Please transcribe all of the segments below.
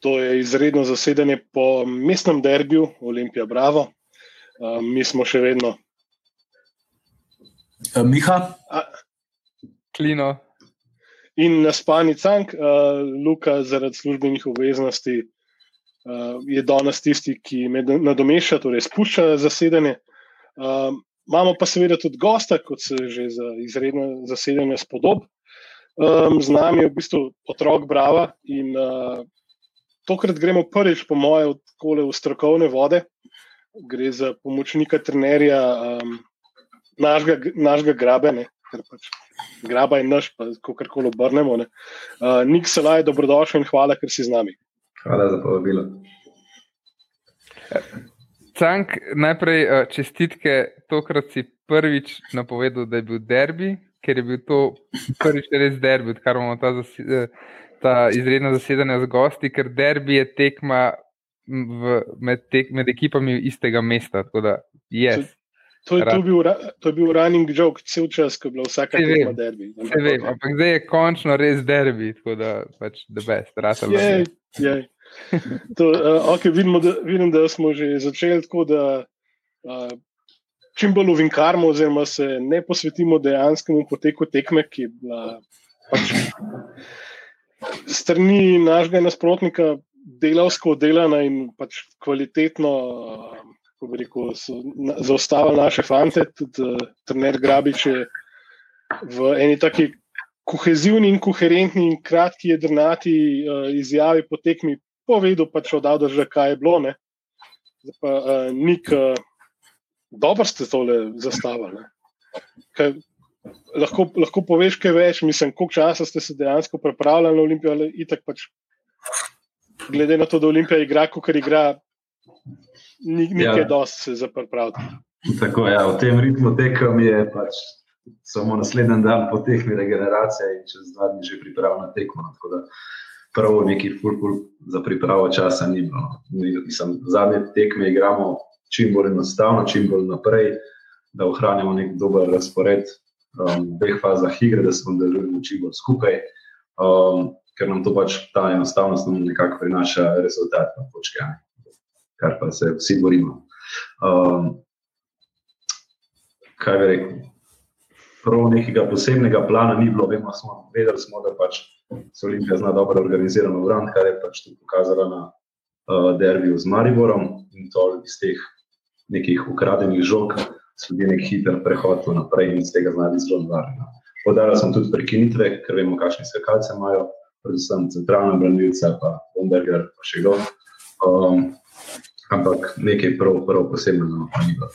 To je izredno zasedanje po mestnem derbiju Olimpija Bravo. Uh, mi smo še vedno. Miha? A, Klino. In na spani cank, uh, Luka, zaradi službenih obveznosti, uh, je danes tisti, ki me nadomeša, torej spušča zasedanje. Uh, imamo pa seveda tudi gosta, kot se že za izredno zasedanje spodob. Um, z nami je v bistvu otrok Brava in uh, tokrat gremo prvič, po moje, v strokovne vode. Gre za pomočnika trenerja um, našega, našega grabene, ker pač graba je naš, pa kako koli obrnemo. Uh, Nik Salaj, dobrodošel in hvala, ker si z nami. Hvala za povabilo. Cank, najprej uh, čestitke, tokrat si prvič napovedal, da je bil derbi, ker je bil to prvič res derbi, odkar imamo ta zasedanje. Uh, ta izredna zasedanja z gosti, ker derbi je tekma v, med, tek, med ekipami istega mesta. Da, yes, to, to, je, to, bil, to je bil running joke, cel čas, ko je bila vsaka tekma derbi. Se vem, ampak zdaj je končno res derbi, tako da pač the best, rata je. To, uh, okay, vidimo, da, vidim, da smo že začeli tako, da uh, čim bolj uvinkarmo, oziroma se ne posvetimo dejanskemu poteku tekme, ki je bila pač strani našega nasprotnika delavsko delana in pač kvalitetno, kako bi rekel, zaustavila naše fante. Tudi uh, trener Grabič je v eni taki kohezivni in koherentni in kratki jedrnati uh, izjavi po tekmi povedal, pač odal, da že kaj je bilo. Ne. Zdaj pa uh, nik, uh, dobro ste tole zastavili lahko, lahko poveš, kaj več, mislim, koliko časa ste se dejansko pripravljali na Olimpijo, ali itak pač, glede na to, da Olimpija igra, kot igra, ni nekaj ja. dosti se zapraviti. Tako je, ja, v tem ritmu tekem je pač samo naslednji dan po tehni regeneracije in čez dva dni že pripravljen na tekmo. Prvo neki fulpul za pripravo časa ni bilo. Zadnje tekme igramo čim bolj enostavno, čim bolj naprej, da ohranjamo nek dober razpored, um, dveh fazah igre, da smo delili čim bolj skupaj, um, ker nam to pač ta enostavnost nekako prinaša rezultat na točke, kar pa se vsi borimo. Um, kaj bi rekel? Prav nekega posebnega plana ni bilo, vemo, smo, vedeli smo, da pač se Olimpija zna dobro organizirano vrniti, kar je pač tudi pokazala na uh, derbiju z Mariborom in to iz teh nekih ukradenih žog sledi nek hiter prehod naprej in iz tega znati zelo varno. Podala sem tudi prekinitve, ker vemo, kakšne skakalce imajo, predvsem centralna branilca, pa Bomberger, pa še kdo. Um, ampak nekaj prav, prav posebnega pa ni bilo.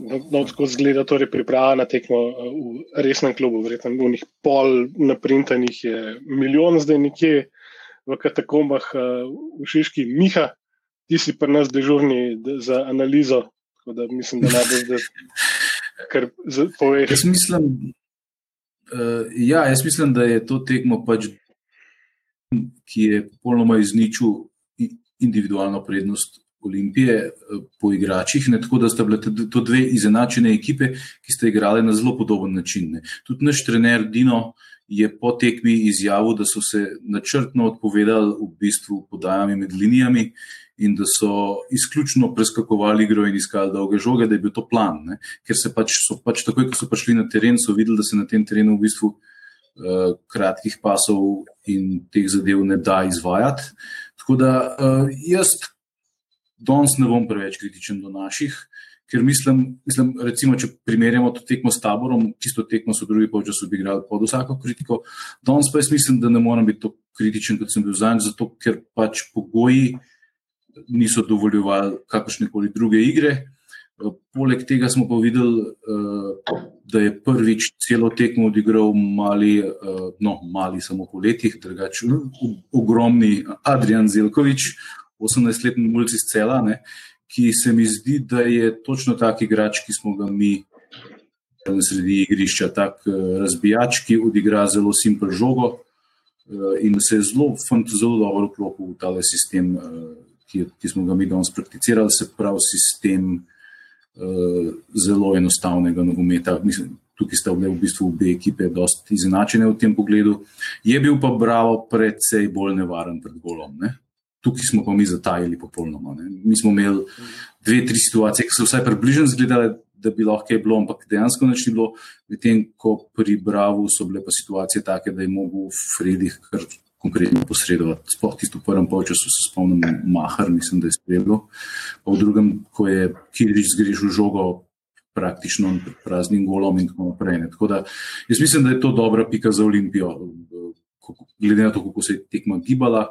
No, no, tako zgleda, torej priprava na tekmo uh, v resnem klubu, verjetno v njih pol naprintanih je milijon, zdaj nekje v katakombah uh, v Šiški. Miha, ti si pri nas dežurni za analizo Tako da mislim, da ne bo zdaj kar poveš. Jaz mislim, uh, ja, jaz mislim, da je to tekmo, pač, ki je popolnoma izničil individualno prednost Olimpije uh, po igračih. Ne, tako da sta bile to dve izenačene ekipe, ki sta igrali na zelo podoben način. Ne. Tudi naš trener Dino. Je po tekmi izjavil, da so se načrtno odpovedali v bistvu podajami med linijami in da so izključno preskakovali igro in iskali dolge žoge, da je bil to plan. Ne? Ker se pač, pač takoj, ko so prišli na teren, so videli, da se na tem terenu v bistvu uh, kratkih pasov in teh zadev ne da izvajati. Tako da uh, jaz danes ne bom preveč kritičen do naših. Ker mislim, mislim recimo, če primerjamo to tekmo s taborom, čisto tekmo so drugi polčas odigrali pod vsako kritiko. Danes pa jaz mislim, da ne morem biti tako kritičen, kot sem bil zadnjič, zato ker pač pogoji uh, niso dovoljevali kakršne koli druge igre. Poleg tega smo pa videli, eh, da je prvič celo tekmo odigral mali, eh, no, mali samo po letih, drugače ogromni Adrian Zelkovič, 18-letni mulci iz cela, ne, ki se mi zdi, da je točno tak igrač, ki smo ga mi na sredi igrišča, tak eh, razbijač, ki odigra zelo simpel žogo in se je zelo, zelo dobro vklopil v tale sistem ki, ki smo ga mi danes prakticirali, se pravi sistem uh, zelo enostavnega nogometa. Mislim, tukaj sta bile v bistvu obe ekipe dosti izenačene v tem pogledu. Je bil pa Bravo predvsej bolj nevaren pred golom. Ne? Tukaj smo pa mi zatajili popolnoma. Ne? Mi smo imeli dve, tri situacije, ki so vsaj približno izgledale, da bi lahko je bilo, ampak dejansko nič ni bilo. Medtem ko pri Bravo so bile pa situacije take, da je mogel Fredih kar konkretno posredovati. Sploh tisto v prvem polčasu se spomnim, Mahar, mislim, da je spremljal. Pa v drugem, ko je Kirič zgrešil žogo, praktično pred praznim golom in tako naprej. Tako da, jaz mislim, da je to dobra pika za Olimpijo, glede na to, kako se je tekma gibala.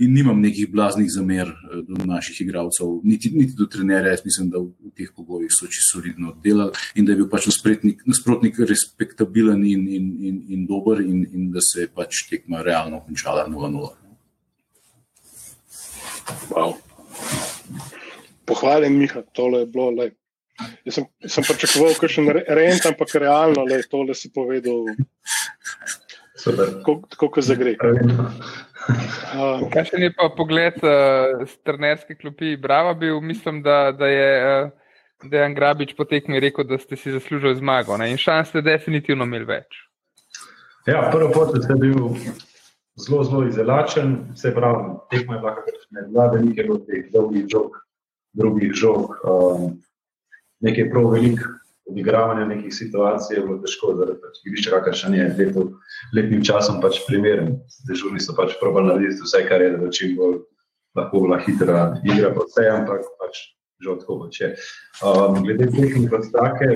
In nimam nekih blaznih zamer eh, do naših igralcev, niti, niti do trenerja. Jaz mislim, da v, teh pogojih so čisto solidno delali in da je bil pač nasprotnik respektabilen in, in, in, in dober, in, in da se je pač tekma realno končala 0-0. Wow. Pohvaljen, Miha, tole je bilo lepo. Jaz sem, sem pričakoval, da je rent, ampak realno le tole si povedal. Tako kot zagre. Uh, kaj še je pa pogled uh, z trenerske klopi? Bravo bil, mislim, da, da je uh, Dejan Grabič po tekmi rekel, da ste si zaslužili zmago ne? in šans ste definitivno imeli več. Ja, prvo pot ste bil zelo, zelo izelačen, vse pravi, tekma je bila kakšna, dva velike teh dolgih žog, drugih žog. Um, nekaj prav velik odigravanja nekih situacij je bilo težko, da pač igrišče kakršen je leto, letnim časom pač primeren. Dežurni so pač probali narediti vse, kar je, da čim bolj lahko bila hitra igra, pa vse, ampak pač žal tako pač je. Um, glede tehnik kot take,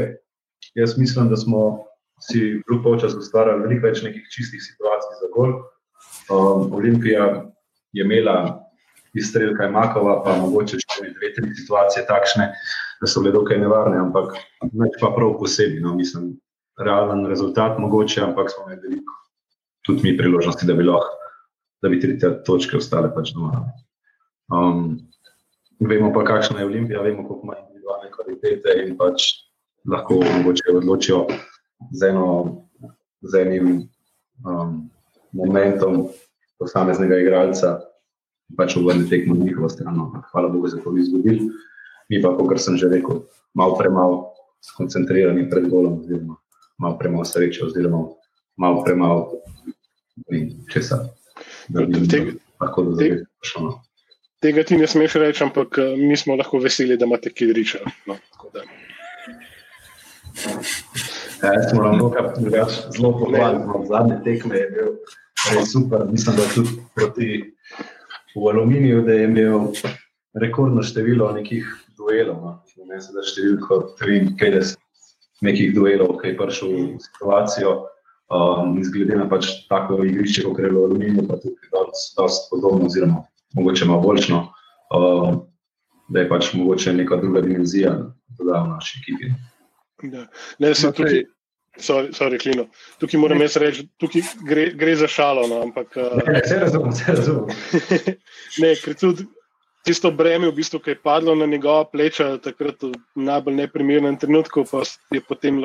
jaz mislim, da smo si drug polčas ustvarjali veliko več nekih čistih situacij za gol. Um, Olimpija je imela izstrelka Makova, pa mogoče še dve, tri situacije takšne, da so bile dokaj nevarne, ampak neč pa prav posebej. No, mislim, realen rezultat mogoče, ampak smo imeli veliko tudi mi priložnosti, da bi lahko, da bi tri točke ostale pač doma. Um, vemo pa, kakšna je Olimpija, vemo, koliko ima individualne kvalitete in pač lahko mogoče odločijo z, eno, z enim um, momentom posameznega igralca pač obrne tekmo na njihovo stran. Hvala Bogu, da se to ni zgodilo mi pa, kot sem že rekel, malo premalo skoncentrirani pred golom, oziroma malo premalo sreče, oziroma malo premalo česa. Lahko da zdaj šlo. Tega ti ne smeš reči, ampak eh, mi smo lahko veseli, da imate kidriča. No, ja, jaz moram reči, zelo pohvalno. Zadnje tekme je bil res super. Mislim, da tudi proti v aluminiju, da je imel rekordno število nekih duelov. No. Ne se da številko 53 nekih duelov, ki je prišel v situacijo. Um, Zglede na pač tako igrišče, kot je bilo aluminij, pa tudi dosti podobno, oziroma mogoče malo boljšno, um, da je pač mogoče neka druga dimenzija dodala v naši ekipi. Ja. Ne, se tukaj. Sorry, sorry, Klino. Tukaj moram jaz reči, tukaj gre, gre za šalo. No, ampak, uh, ne, se razumem, se razumem. ne, ker tudi tisto breme, v bistvu, ki je padlo na njegova pleča, takrat v najbolj neprimernem trenutku, pa je potem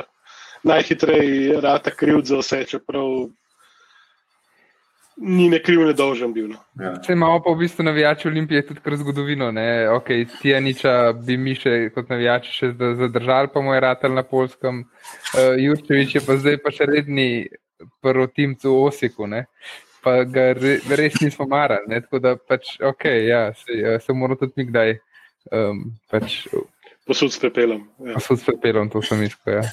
najhitreje rata kriv za vse, čeprav ni ne kriv, ne dolžen bil. No. Ja. Se imamo pa v bistvu navijači Olimpije tudi kar zgodovino. Okay, Tijaniča bi mi še kot navijači še zadržali, pa mu je ratal na polskem. Uh, Jurčevič je pa zdaj pa še redni prvo timcu v Osiku. Ne? Pa ga re, res nismo marali. Tako da pač, ok, ja, se, ja, se moramo tudi mi kdaj. Um, pač, Posud s pepelom. Ja. Posud s pepelom, to sem iskal. Ja.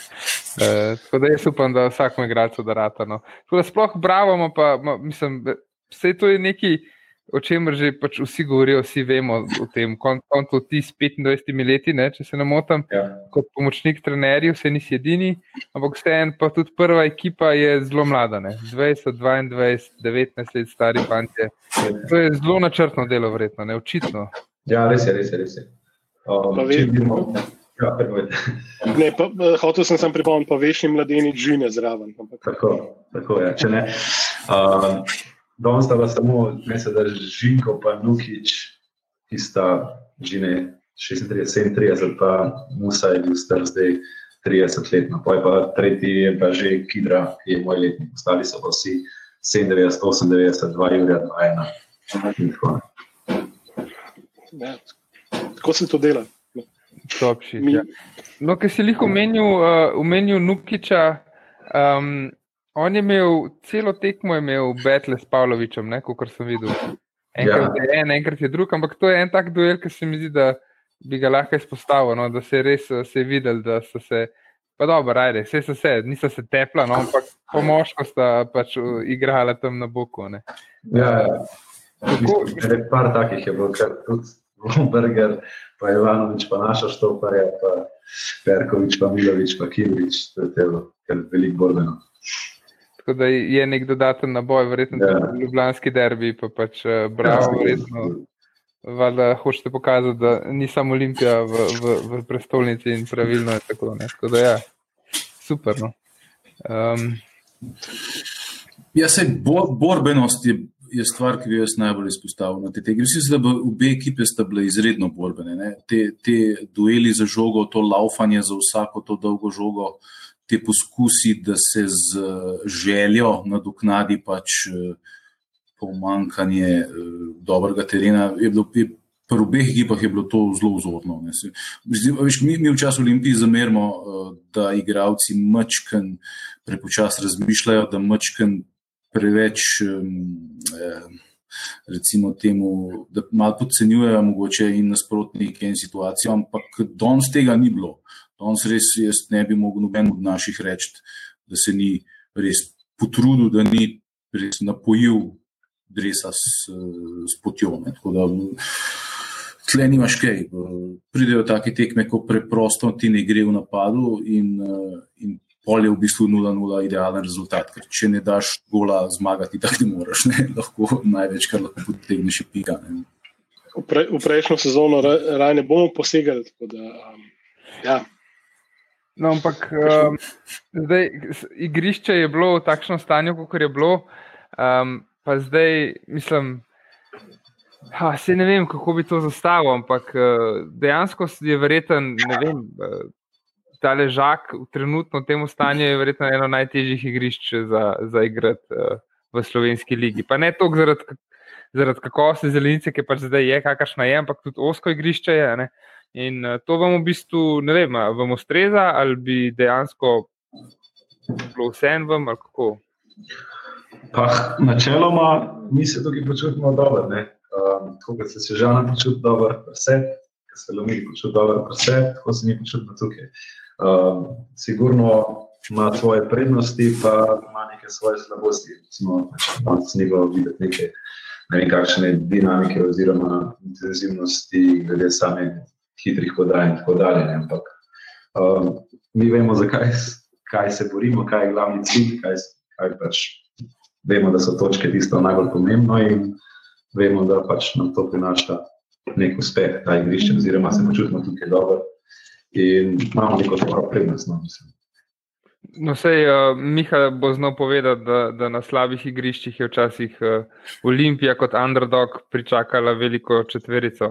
Uh, tako da jaz upam, da vsakmo igralcu da rata. No. Sploh bravo, pa ma, mislim, vse to je neki o čemer že pač vsi govorijo, vsi vemo o tem, konto ti s 25 leti, ne, če se ne motim, ja. kot pomočnik trenerjev, vse nisi edini, ampak vseeno pa tudi prva ekipa je zelo mlada, ne, 20, 22, 19 let stari fanti. To je zelo načrtno delo, verjetno, ne, očitno. Ja, res je, res je. Res je. Um, Ja, ne, pa, hotel sem samo pripomniti, pa veš, mladeni žene zraven. Tako, tako je. Če ne. Um, Danes sta samo, mislim, da je Žinko in Nukič, ki sta žene 36, 37, pa Musa je bil star zdaj 30 let. No, pa tretji je pa že Kidra, ki je moj letnik. Ostali so pa vsi 97, 98, 2 Jurija, 2 1. Ja, tako se to dela. Top, shit, ja. No, ker si jih omenil, uh, omenil Nukiča. Um, on je imel celo tekmo, je imel Betle s Pavlovičem, kot sem videl. Enkrat ja. je en, enkrat je drug, ampak to je en tak duel, ki se mi zdi, da bi ga lahko izpostavil, no, da se je res se je videl, da so se. Pa dobro, ajde, vse so se, niso se tepla, no, ampak po moško sta pač igrala tam na boku. Ne. Ja, tako, mislim, par takih je bilo, kar tudi Lomberger, pa Ivanovič, pa naša štoparja, pa Perkovič, pa Milovič, pa Kivrič, to je telo, kar veliko borbeno. Tako da je nek dodaten naboj, verjetno ja. tudi ljubljanski derbi, pa pač uh, bravo, ja, verjetno. Valjda hočete pokazati, da ni samo Olimpija v, v, v prestolnici in pravilno je tako. Ne? Tako da, ja, super. No. Um, ja, se bo, borbenost je, je stvar, ki bi jaz najbolj izpostavil na te tege. Mislim, da obe ekipe sta bile izredno borbene. Te, te dueli za žogo, to laufanje za vsako to dolgo žogo, te poskusi, da se z željo nadoknadi pač. Uh, pomankanje uh, dobrega terena. Pri obeh ekipah je bilo to zelo vzorno. Mi, mi v času Olimpije zamerimo, da igravci mačken prepočasno razmišljajo, da mačken preveč. Um, Recimo temu, da malo podcenjujejo, mogoče in nasprotnike in situacijo, ampak danes tega ni bilo. Danes res jaz ne bi mogel noben od naših reči, da se ni res potrudil, da ni res napojil dresa s, s potjo. Tle nimaš kaj. Pridejo take tekme, ko preprosto ti ne gre v napadu in, in pol je v bistvu 0-0 idealen rezultat. Ker če ne daš gola zmagati, tako ne moreš. Ne? Lahko največ, kar lahko potegneš, je pika. Ne? V, pre, v prejšnjo sezono raje ne bomo posegali. Da, um, ja. No, ampak um, zdaj, igrišče je bilo v takšnem stanju, kot je bilo. Um, pa zdaj, mislim, da se ne vem, kako bi to zastavil, ampak eh, dejansko je verjeten, ne vem. Eh, ta ležak v trenutno temu stanju je verjetno eno najtežjih igrišč za, za igrati uh, v slovenski ligi. Pa ne toliko zaradi, zaradi kakovosti zelenice, ki pač zdaj je, kakršna je, ampak tudi osko igrišče je. Ne? In uh, to vam v bistvu, ne vem, vam ustreza ali bi dejansko bilo vse en vam ali kako. Pa, načeloma mi se tukaj počutimo dobro. Um, tako kot se že ona počuti dobro, vse, ki se lomi počuti dobro, vse, tako se mi počutimo tukaj. Um, sigurno ima svoje prednosti, pa ima neke svoje slabosti. Recimo, danes ni bilo videti neke ne vem, kakšne dinamike oziroma intenzivnosti glede same hitrih podaj in tako dalje. Ne? Ampak um, mi vemo, zakaj kaj se borimo, kaj je glavni cilj, kaj, kaj pač vemo, da so točke tisto najbolj pomembno in vemo, da pač nam to prinaša nek uspeh, ta igrišče, oziroma se počutimo tukaj dobro in imamo neko dobro prednost. No, No, sej, uh, Miha bo znal povedati, da, da na slabih igriščih je včasih uh, Olimpija kot underdog pričakala veliko četverico.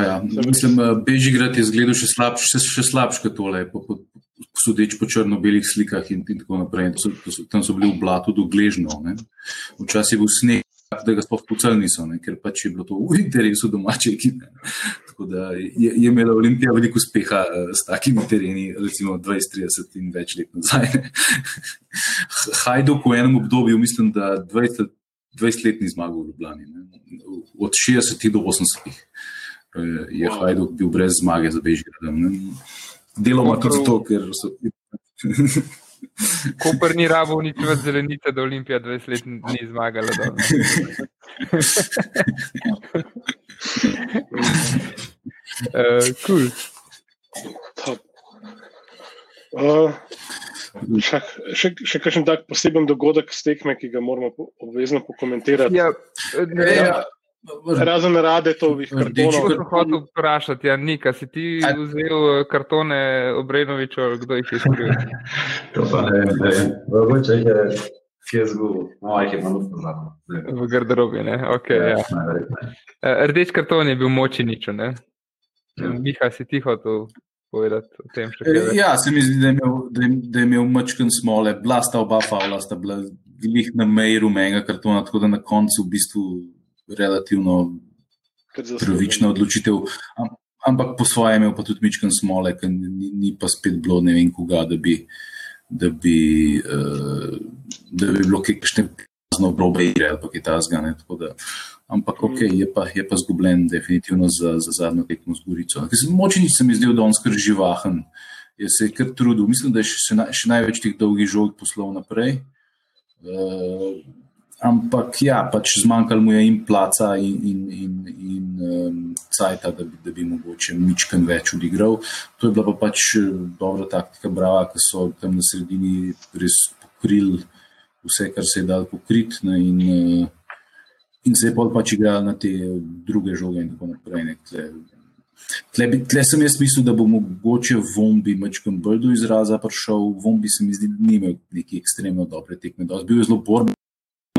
Ja. Mislim, Bežigrad je zgledal še slabše še slabš kot tole, po, po, sodeč po črno-belih slikah in, in tako naprej. To so, to so, tam so bili v blatu dogležno. Včasih je bil sneg, da ga sploh pocel niso, ne? ker pač je bilo to v interesu domače ekipe. Tako da je, je imela Olimpija veliko uspeha uh, s takimi tereni, recimo 20-30 in več let nazaj. Hajduk v enem obdobju, mislim, da 20, 20 let ni zmagal v Ljubljani. Ne? Od 60 do 80 je Hajduk bil brez zmage za Bežigradom deloma tudi zato, ker so. Koper ni rabo nič več zelenice, da Olimpija 20 let ni zmagala. uh, cool. uh, še, še, še kakšen tak poseben dogodek s tekme, ki ga moramo obvezno pokomentirati? Ja, ne, ja. Razen rade to vi kartonov. Če bi hotel vprašati, ja, Nika, si ti vzel eh, kartone Obrenoviča, kdo jih je skril? to pa ne, ne, mogoče jih je, ki je zgubil, no, jih je malo pozabil. V garderobi, ne, ok. Ja, ja. Eh, rdeč karton je bil moči ničo, ne? Ja. Miha, si ti hotel povedati o tem še kaj? Ja, se mi zdi, da je imel, da je, da je imel mačken smole, blasta oba faula, sta bila glih na meji rumenega kartona, tako da na koncu v bistvu relativno pravična odločitev. ampak po svojem je pa tudi mičken smole, ker ni, ni pa spet bilo ne vem koga, da bi, da bi, uh, da bi bilo kakšne zelo grobe igre ali kaj tasga. Ampak ok, je pa, je pa zgubljen definitivno za, za zadnjo tekmo z Gorico. Močni se mi zdel, da on skr živahen. Je se je kar trudil, mislim, da je še, še največ teh dolgih žog poslal naprej. Uh, Ampak ja, pač zmanjkalo mu je in placa, in, in, in, in um, cajta, da bi, da bi mogoče mičken več odigral. To je bila pa pač eh, dobra taktika, brava, ki so tam na sredini res pokrili vse, kar se je dal pokriti. Ne, in, uh, in se je pa pač igral na te druge žoge in tako naprej. Ne, tle, tle, bi, tle sem jaz mislil, da bo mogoče Vombi mačkem bolj do izraza prišel. Vombi se mi zdi, da ni imel neki ekstremno dobre tekme. Bil je zelo borben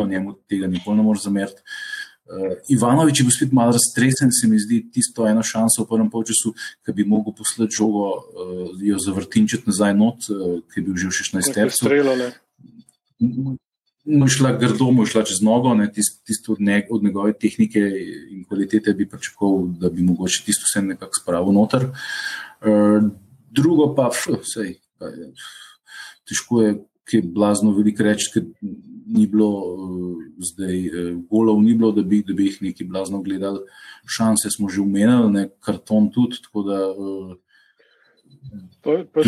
njemu tega nikoli ne moreš zameriti. Uh, Ivanovič je bil spet malo raztresen, se mi zdi, tisto eno šanso v prvem polčasu, ki bi mogel poslati žogo, uh, jo zavrtinčiti nazaj not, uh, ki je bil že v 16. stoletju. Mu šla grdo, mu šla čez nogo, tisto tist od, ne, od njegove tehnike in kvalitete bi pričakoval, da bi mogoče tisto vse nekako spravil noter. Uh, drugo pa, vse, težko je ki je blazno veliko reči, ker ni bilo uh, zdaj uh, golov, ni bilo, da bi, da bi jih neki blazno gledali. Šanse smo že umenili, ne karton tudi. Da, uh, pa, pa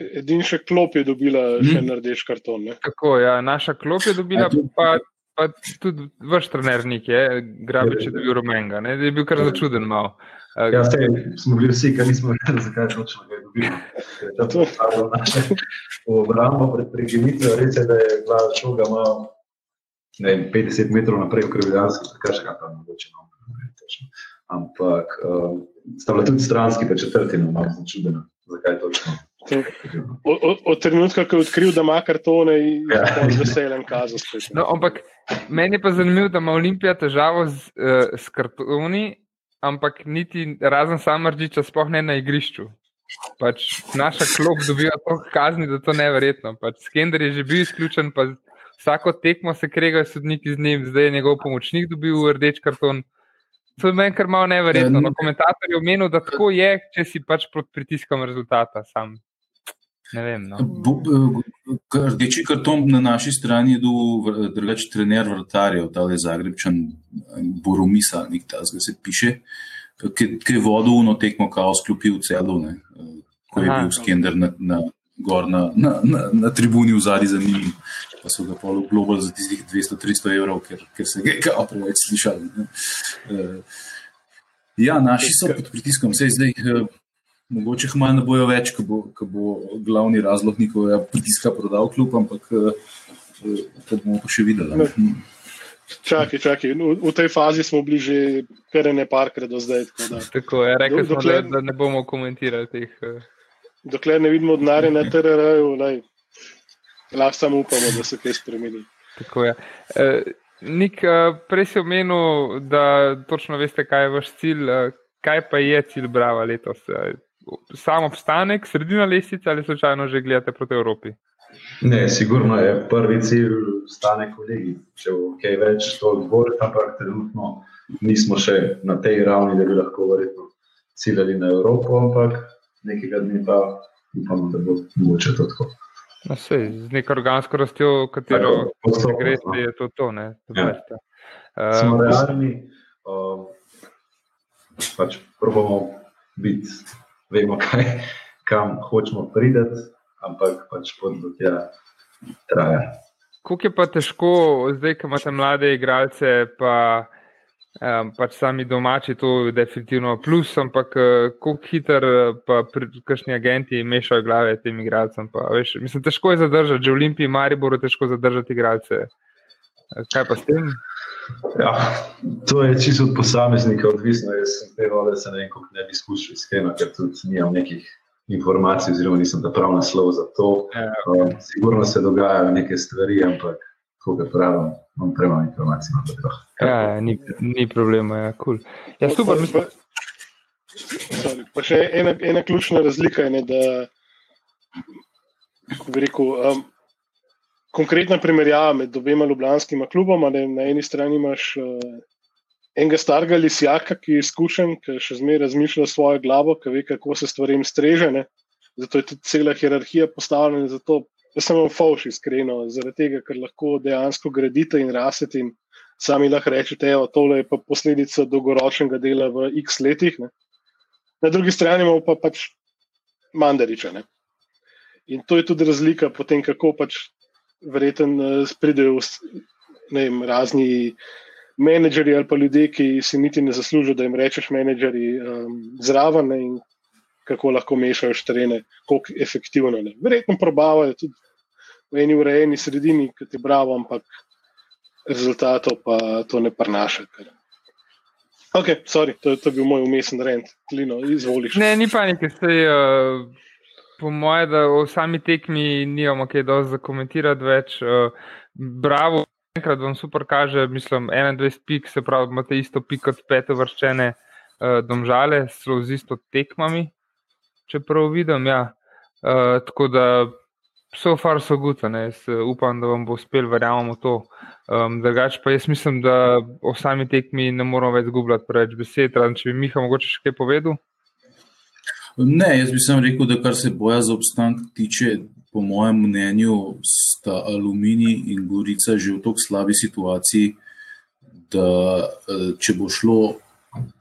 Edini še klop je dobila, hmm. še rdeč karton. Ne? Tako, ja, naša klop je dobila, pa, pa tudi vaš trenernik je, Grabič je dobil rumenga, ne? je bil kar začuden malo. Ja, ste, smo bili vsi, ki nismo vedeli, zakaj točno ga je dobil. To je bilo naše obrambo pred prekinitvijo. Res je, da je bila šoga malo, ne vem, 50 metrov naprej v Krivijanski, tako še kaj tam mogoče. No, Ampak uh, sta bila tudi stranski, pa četrtina, malo začudena, zakaj točno. Od trenutka, ko je odkril, da ima kartone, je ja. z veseljem kazal. No, ampak meni je pa zanimivo, da ima Olimpija težavo z, uh, s kartoni, ampak niti razen samržiča, sploh ne na igrišču. Pač naša klop dobiva toliko kazni, da to ne verjetno. Pač Skender je že bil izključen, pa vsako tekmo se kregajo sodniki z njim, zdaj je njegov pomočnik dobil rdeč karton. To je meni kar malo neverjetno. No, komentator je omenil, da tako je, če si pač pod pritiskom rezultata sam. Ne vem. No. Rdeči karton na naši strani je bil drugačen trener vrtarjev, ta je Zagrebčan, Boromisa, nek ta zgolj se piše, ki je vodil uno tekmo kaos kljupil celo, ne, ko je Aha. bil skender na, na, gor na, na, na, na tribuni v zadnji za njim. Pa so ga polo global za tistih 200-300 evrov, ker, ker se je kao preveč slišali. Ja, naši so pod pritiskom, vse zdaj. Mogoče jih malo ne bojo več, ko bo, ko bo glavni razlog njihovega pritiska prodal kljub, ampak eh, to bomo pa še videli. Čakaj, čakaj. V, v tej fazi smo bili že kar ne parkrat do zdaj. Tako, da. tako je, rekel sem, da, da ne bomo komentirali teh. Eh. Dokler ne vidimo denarja na TRR-ju, lahko samo upamo, da se kaj spremeni. Tako je. E, Nik, prej si omenil, da točno veste, kaj je vaš cilj. Kaj pa je cilj Brava letos? Samo obstanek, sredina lestvice ali slučajno že gledate proti Evropi? Ne, sigurno je prvi cilj obstanek v Ligi. Če bo kaj več, to odbor, ampak trenutno nismo še na tej ravni, da bi lahko verjetno ciljali na Evropo, ampak nekega dne pa upamo, da bo mogoče to tako. No, sej, z neko organsko rastjo, katero se gre, no. je to to. Ne, ja. uh, Smo realni, uh, pač probamo biti vemo, kaj, kam hočemo priti, ampak pač pot do tega traja. Kako je pa težko, zdaj, ko imate mlade igralce, pa um, pač sami domači, to je definitivno plus, ampak kako hiter, pa kakšni agenti mešajo glave tem igralcem. Pa, veš, mislim, težko je zadržati, že v Olimpiji, Mariboru, težko zadržati igralce. Kaj pa s tem? Ja, to je čisto od posameznika odvisno. Jaz sem te vode, se ne vem, kako ne bi izkušal iskreno, ker tudi nimam nekih informacij, oziroma nisem ta prav naslov za to. Ja, okay. um, sigurno se dogajajo neke stvari, ampak koga pravim, imam premalo informacij. Ja, ja, ni, ni problema, ja, kul. Cool. Ja, super, mislim. Sorry, pa še ena, ena ključna razlika je, ne, da, kako bi rekel, um, konkretna primerjava med obema ljubljanskima kluboma. Ne, na eni strani imaš uh, enega starega lisjaka, ki je izkušen, ki še zmeraj razmišlja svojo glavo, ki ve, kako se stvari strežene. Zato je tudi cela hierarhija postavljena. Zato sem vam falš, iskreno, zaradi tega, ker lahko dejansko gradite in rasete in sami lahko rečete, da tole je pa posledica dolgoročnega dela v x letih. Ne. Na drugi strani imamo pa pač mandariča. Ne. In to je tudi razlika potem, kako pač verjeten pridejo vem, razni menedžerji ali pa ljudje, ki si niti ne zaslužijo, da jim rečeš menedžerji um, zraven ne, in kako lahko mešajo štrene, kako efektivno. Ne. Verjetno probavajo tudi v eni urejeni sredini, ki ti bravo, ampak rezultatov pa to ne prenaša. Ok, sorry, to, to je bil moj umesen rent, klino, izvoliš. Ne, ni panike, sej, uh, po mojem, da o sami tekmi nimamo kaj dosti za komentirati več. Uh, bravo, enkrat vam super kaže, mislim, 21 pik, se pravi, imate isto pik kot pete vrščene uh, domžale, so z isto tekmami, če prav vidim, ja. Uh, tako da so far so gutane, jaz upam, da vam bo uspel, verjamem v to. Um, drugač pa jaz mislim, da o sami tekmi ne moramo več zgubljati preveč besed. Razen, če bi Miha mogoče še kaj povedal? Ne, jaz bi sem rekel, da kar se boja za obstanek tiče, po mojem mnenju, sta aluminij in gorica že v tako slabi situaciji, da eh, če bo šlo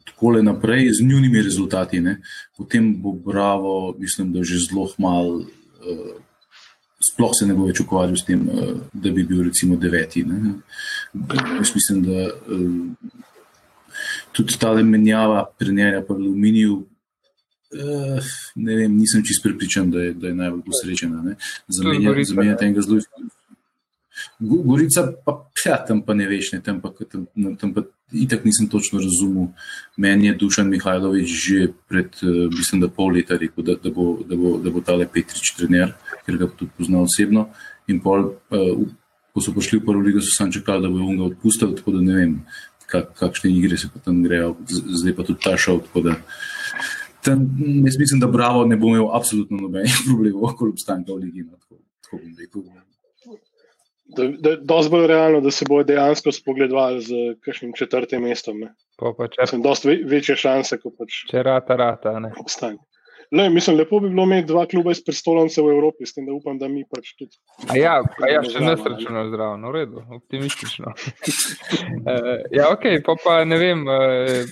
tako naprej z njunimi rezultati, ne, potem bo Bravo, mislim, da že zelo malo. Uh, sploh se ne bo več ukvarjal s tem, eh, da bi bil recimo deveti. Ne. Jaz mislim, da uh, tudi ta menjava trenerja po aluminiju, uh, ne vem, nisem čist prepričan, da je, da je najbolj posrečena. Zamenjati enega zelo. Gorica, pa ja, tam pa ne veš, ne, tam pa, tam, tam pa itak nisem točno razumel. Meni je Dušan Mihajlovič že pred, mislim, da pol leta rekel, da, da bo, da bo, da bo tale Petrič trener. Ker ga tudi poznal osebno. In pol, uh, ko so prišli v prvo ligo, so sam čakali, da bo on ga odpustil, tako da ne vem, kak, kakšne igre se tam grejo, zdaj pa tudi ta šel. Tam, jaz mislim, da Bravo ne bo imel absolutno nobenih problemov, okoli obstanka v Ligi. No, tako, tako bom rekel. Da, da, dosti bolj realno, da se bojo dejansko spogledovali z kakšnim četrtim mestom. Če, Sem dosti večje šanse, kot pač. Če rata, rata. Obstanek. Le, mislim, lepo bi bilo imeti dva kluba iz prestolnice v Evropi, s tem, da upam, da mi pač tudi. A ja, a ja še nesrečno zdravo, no, v redu, optimistično. uh, ja, ok, pa pa ne vem. Uh,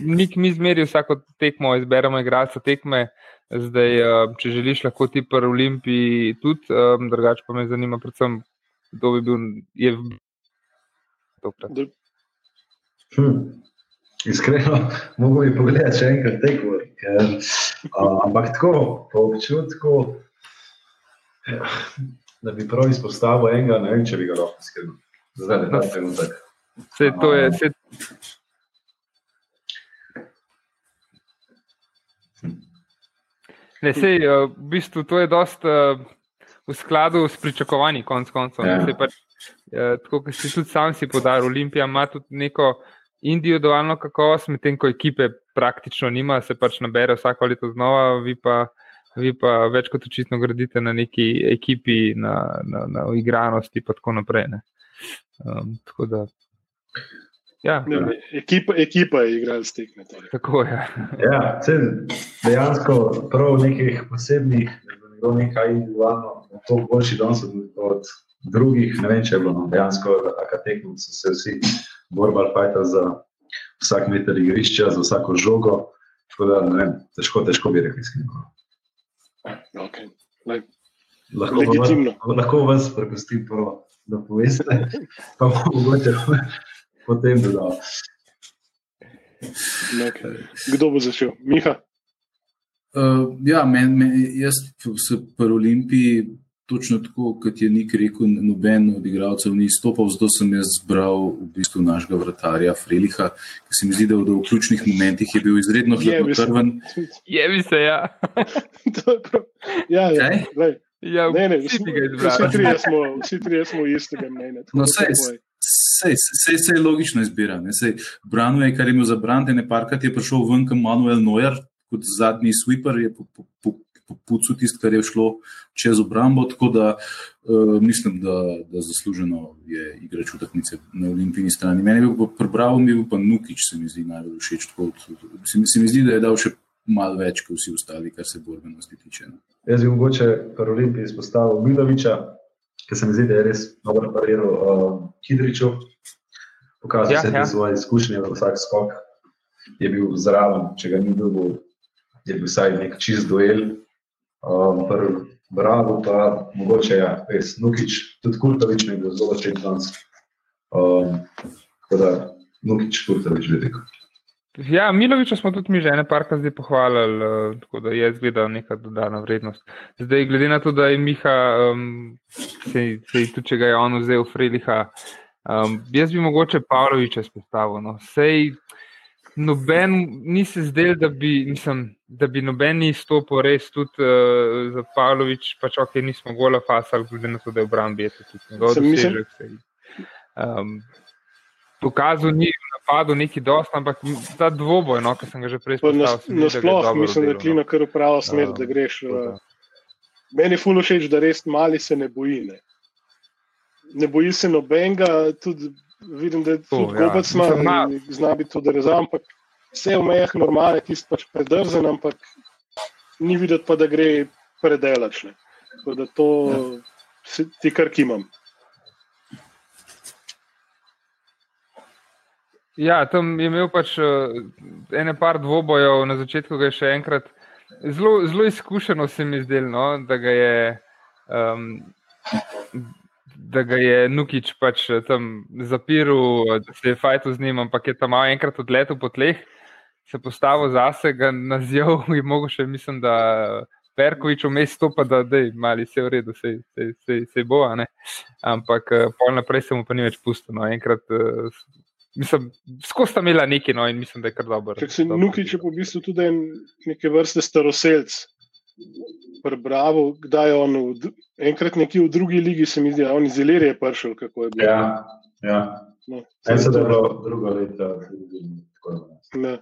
Nik mi zmeri vsako tekmo, izberemo igralca tekme. Zdaj, če želiš, lahko ti pri Olimpiji tudi, drugače pa me zanima, predvsem, kdo bi bil. Je... Hm. Iskreno, mogo bi pogledati še enkrat tekmo. Uh, ampak tako, po občutku, eh, da bi prav izpostavil enega, ne vem, če bi ga lahko skrbel. Zdaj je ta trenutek. Vse to je. Vse... Ne, sej, v bistvu to je dosta v skladu s pričakovanji, konc koncev. Ja. Pač, tako kot si tudi sam si podaril, Olimpija ima tudi neko individualno kakovost, medtem ko ekipe praktično nima, se pač nabere vsako leto znova, vi pa, vi pa več kot očitno gradite na neki ekipi, na, na, na igranosti in tako naprej. Um, tako da, ja. ne, ne, ekipa, ekipa je igrala s tekme. Torej. Tako je. Ja, dejansko prav nekih posebnih, nekaj individualno, to boljši danes od drugih, ne vem, če je bilo no, dejansko, akatekmi so se vsi borbali fajta za vsak meter igrišča, za vsako žogo. Da, vem, težko, težko bi rekel, iskreno. Okay. Lahko, lahko vas prepustim, prvo, da poveste, pa bomo potem dodali. Okay. Kdo bo začel? Miha? Uh, ja, men, men, jaz se pri Olimpiji točno tako, kot je Nik rekel, noben od igralcev ni stopil, zato sem jaz zbral v bistvu našega vratarja Freliha, ki se mi zdi, da v, ključnih momentih je bil izredno hladnokrven. Je bi se, ja. ja, ja. Ja, ne, ne, vsi, vsi, trije smo, vsi trije smo istega mnenja. No, sej, sej, sej, sej je logično izbira. Brano je, kar je imel za brante, ne parkati je prišel ven, kam Manuel Neuer, kot zadnji sweeper, je po, po, po, po tisto, kar je šlo čez obrambo. Tako da uh, mislim, da, da zasluženo je igrač utakmice na olimpijski strani. Meni je bil prebral, mi je bil pa Nukič, se mi zdi najbolj všeč. Se, se mi zdi, da je dal še malo več kot vsi ostali, kar se borbenosti tiče. No. Jaz bi mogoče pri Olimpiji izpostavil Miloviča, ki se mi zdi, da je res dobro pariral uh, Hidriču. Pokazal ja, se je ja. svoje izkušnje, vsak skok je bil zraven, če ga ni bilo, je bil vsaj nek čist duel. Um, Bravo, pa mogoče ja, res Nukič, tudi Kurtovič mi je bil zelo všeč danes. Um, tako da Nukič, Kurtovič, veliko. Ja, Miloviča smo tudi mi že ene parka zdaj pohvalili, uh, tako da je zgleda neka dodana vrednost. Zdaj, glede na to, da je Miha, um, se, se tudi če ga je on vzel v Freliha, um, jaz bi mogoče Pavloviča spostavil. No. Sej, noben ni se zdel, da bi, mislim, da bi noben izstopil res tudi uh, za Pavlovič, pač ok, nismo gola fasal, glede na to, da je v Brambi, je to tudi njegov dosežek. Um, pokazal ni v napadu neki dost, ampak ta dvoboj, no, ki sem ga že prej spoznal. Nasploh mislim, da je klino no. kar v pravo smer, da greš. Uh, meni je fulo všeč, da res mali se ne boji. Ne, ne boji se nobenega, tudi vidim, da je to ja. gobec ima, zna biti tudi rezam, ampak vse v mejah normale, tisti pač predrzen, ampak ni videti pa, da gre predelačne. Tako da to ja. ti kar kimam. Ja, tam je imel pač uh, ene par dvobojev, na začetku ga je še enkrat. Zelo, zelo izkušeno se mi zdelo, no, da ga je um, da ga je Nukič pač eh, tam zapiral, da se je fajto z njim, ampak je tam malo enkrat odletel po tleh, se postavil zase, ga nazval in mogo še, mislim, da Perkovič vmes stopa, da je mali vse v redu, vse bo, ampak eh, pol naprej se mu pa ni več pusto. No, enkrat, eh, Mislim, skozi sta imela nekaj, no, in mislim, da je kar dobro. Nukič je po bistvu tudi neke vrste staroseljc prebral, kdaj je on, v, enkrat nekje v drugi ligi, se mi zdi, da on iz Ilirije prišel. Ja, ja. No, se da je bilo druga leta. Ne.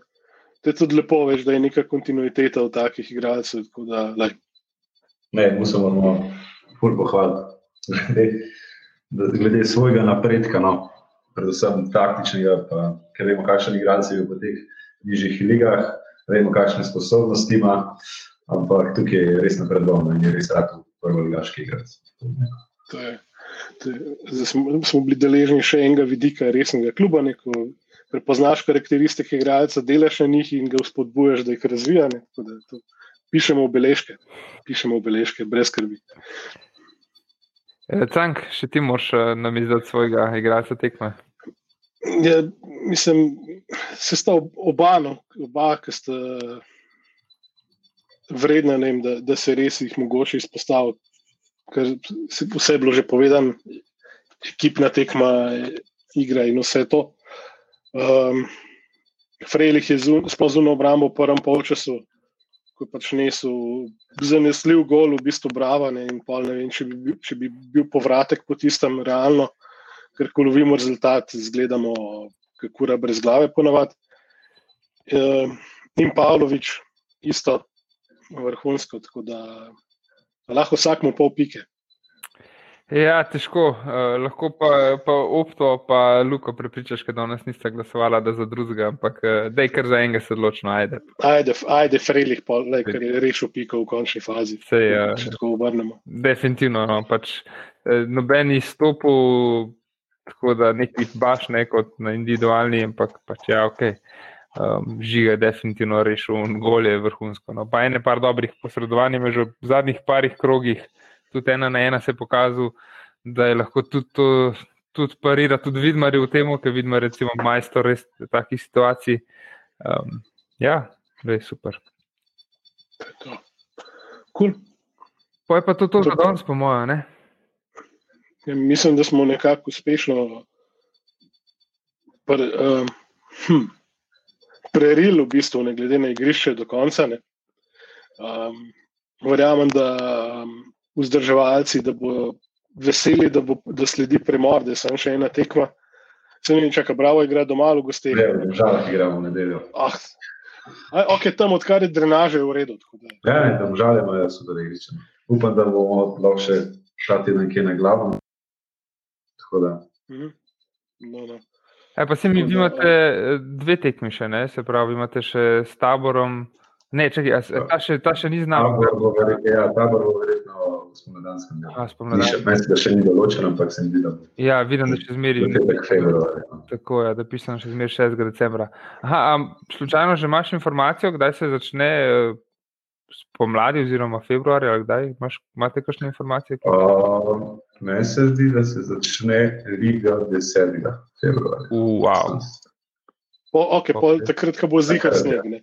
To je tudi lepo, veš, da je neka kontinuiteta v takih igralcih. Ne, musimo ful pohvaliti. Glede, glede svojega napredka, no, predvsem taktičnega, pa, ker vemo, kakšen igralec je v teh nižjih ligah, vemo, kakšne sposobnosti ima. Ampak tukaj je res napredoval in je res rad prvi ligaški igralec. Zdaj smo, smo bili deležni še enega vidika resnega kluba, neko prepoznaš karakteristike igralca, delaš na njih in ga spodbujaš, da jih razvija. Pišemo v beležke, pišemo v beležke, brez skrbi. E, Cank, še ti moraš e, nam izdati svojega igralca tekme. Ja, mislim, se sta oba, no, oba ki sta vredna, vem, da, da se res jih mogoče izpostavi. Ker se vse je bilo že povedano, ekipna tekma, igra in vse to. Um, Frejlih je sploh zunaj obrambo v prvem polčasu, ko pač nesel zanesljiv gol, v bistvu brava. Ne, pol, ne vem, če bi, če bi bil povratek po tistem realno, ker ko lovimo rezultat, zgledamo, kako je brez glave ponavadi. Um, in Pavlović, isto, vrhunsko, tako da lahko vsakmu pol pike. Ja, težko. Uh, lahko pa, pa opto, pa Luko prepričaš, da danes niste glasovali, da za drugega, ampak uh, da je kar za enega se odločno, ajde. Ajde, ajde Frelih, ker je rešil piko v končni fazi. Se je. Uh, če tako obrnemo. Definitivno. No, pač, uh, noben izstopil, tako da nekih baš ne kot na individualni, ampak pač ja, ok. Um, žiga je definitivno rešil in gol je vrhunsko. No, pa ene par dobrih posredovanj, že v zadnjih parih krogih, tudi ena na ena se je pokazal, da je lahko tudi to. Tudi parira, tudi vidmar je v tem, ker je recimo majstor res v takih situacij. Um, ja, res super. Cool. Pa je pa to, to za danes, po mojem. Ja, mislim, da smo nekako uspešno. Pr, um, hm, preril, v bistvu, ne glede na igrišče do konca. Um, verjamem, da um, vzdrževalci da bodo veseli, da, bo, da sledi premor, da je samo še ena tekma. Se ne čaka, bravo, igra doma v gostih. Ne, žal, igramo v nedeljo. Ah, A, ok, tam odkar je drenaže v redu. tako da- Ja, ne, tam žal imajo super igrišče. Upam, da bomo lahko še ta teden kje na glavo. Tako da, Mhm. No, no. E, pa se mi, vi da- imate eh, dve tekmi še, ne? se pravi, imate še s taborom. Ne, čakaj, a, s- ta, še, ta še ni znal. tabor bo verjetno, ja, tabor bo verjetno v spomladanskem delu. A, Ni še, ga še ni določen, ampak se mi zdi, da bo Ja, vidim, da še zmeri. februarja. no. Tako je, da pisam še zmeraj 6. decembra. Aha, a slučajno že imaš informacijo, kdaj se začne eh, spomladi, oziroma februarja, ali kdaj? Imaš, imate kakšne informacije? Uh, Meni se zdi, da se začne liga 10. februarja. Wow. Po, okay, pol, Ok. takrat, ko bo zihar sneg. Ne?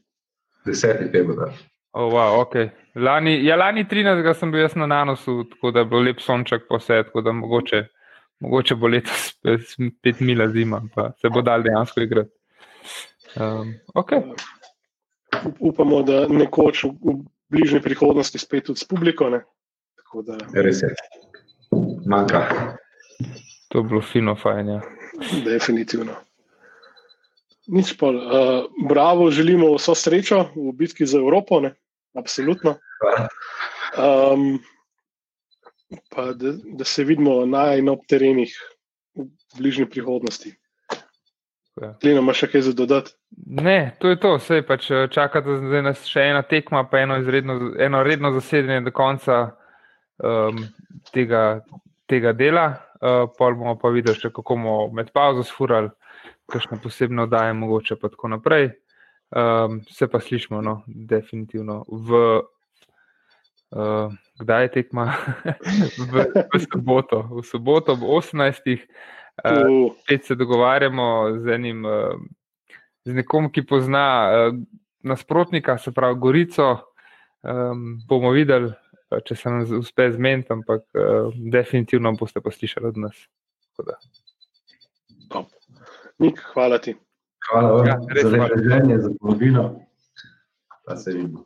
10. februar. Oh, wow, okay. lani, ja, lani 13. sem bil jaz na nanosu, tako da je bil lep sonček po vse, tako da mogoče, mogoče bo letos spet mila zima, pa se bo dal dejansko igrati. Um, okay. Up- Upamo, da nekoč v, v bližnji prihodnosti spet tudi s publiko. Ne? Tako da, Res je. Manjka. To je bilo fino, fajn. Ja. definitivno. Nič pol. Uh, bravo, želimo vso srečo v bitki za Evropo, ne? Absolutno. Um, pa da, da se vidimo na in ob terenih v bližnji prihodnosti. Ja. Klino, imaš še kaj za dodati? Ne, to je to, vse pač eh, čakate zdaj nas še ena tekma, pa eno, izredno, eno redno zasedanje do konca um, tega, tega dela. Uh, pol bomo pa videli, še, kako bomo med pauzo sfurali, kakšne posebne oddaje, mogoče pa tako naprej. Um, se pa slišimo, no, definitivno. V, uh, kdaj je tekma? v, v soboto, v soboto ob 18. Uh, Uh, spet se dogovarjamo z enim, eh, z nekom, ki pozna eh, nasprotnika, se pravi Gorico. Um, bomo videli, eh, če se nam uspe zmeniti, ampak uh, definitivno boste pa slišali od nas. Nik, hvala ti. Hvala vam Ja, za lepo življenje, za povabilo. Pa se vidimo.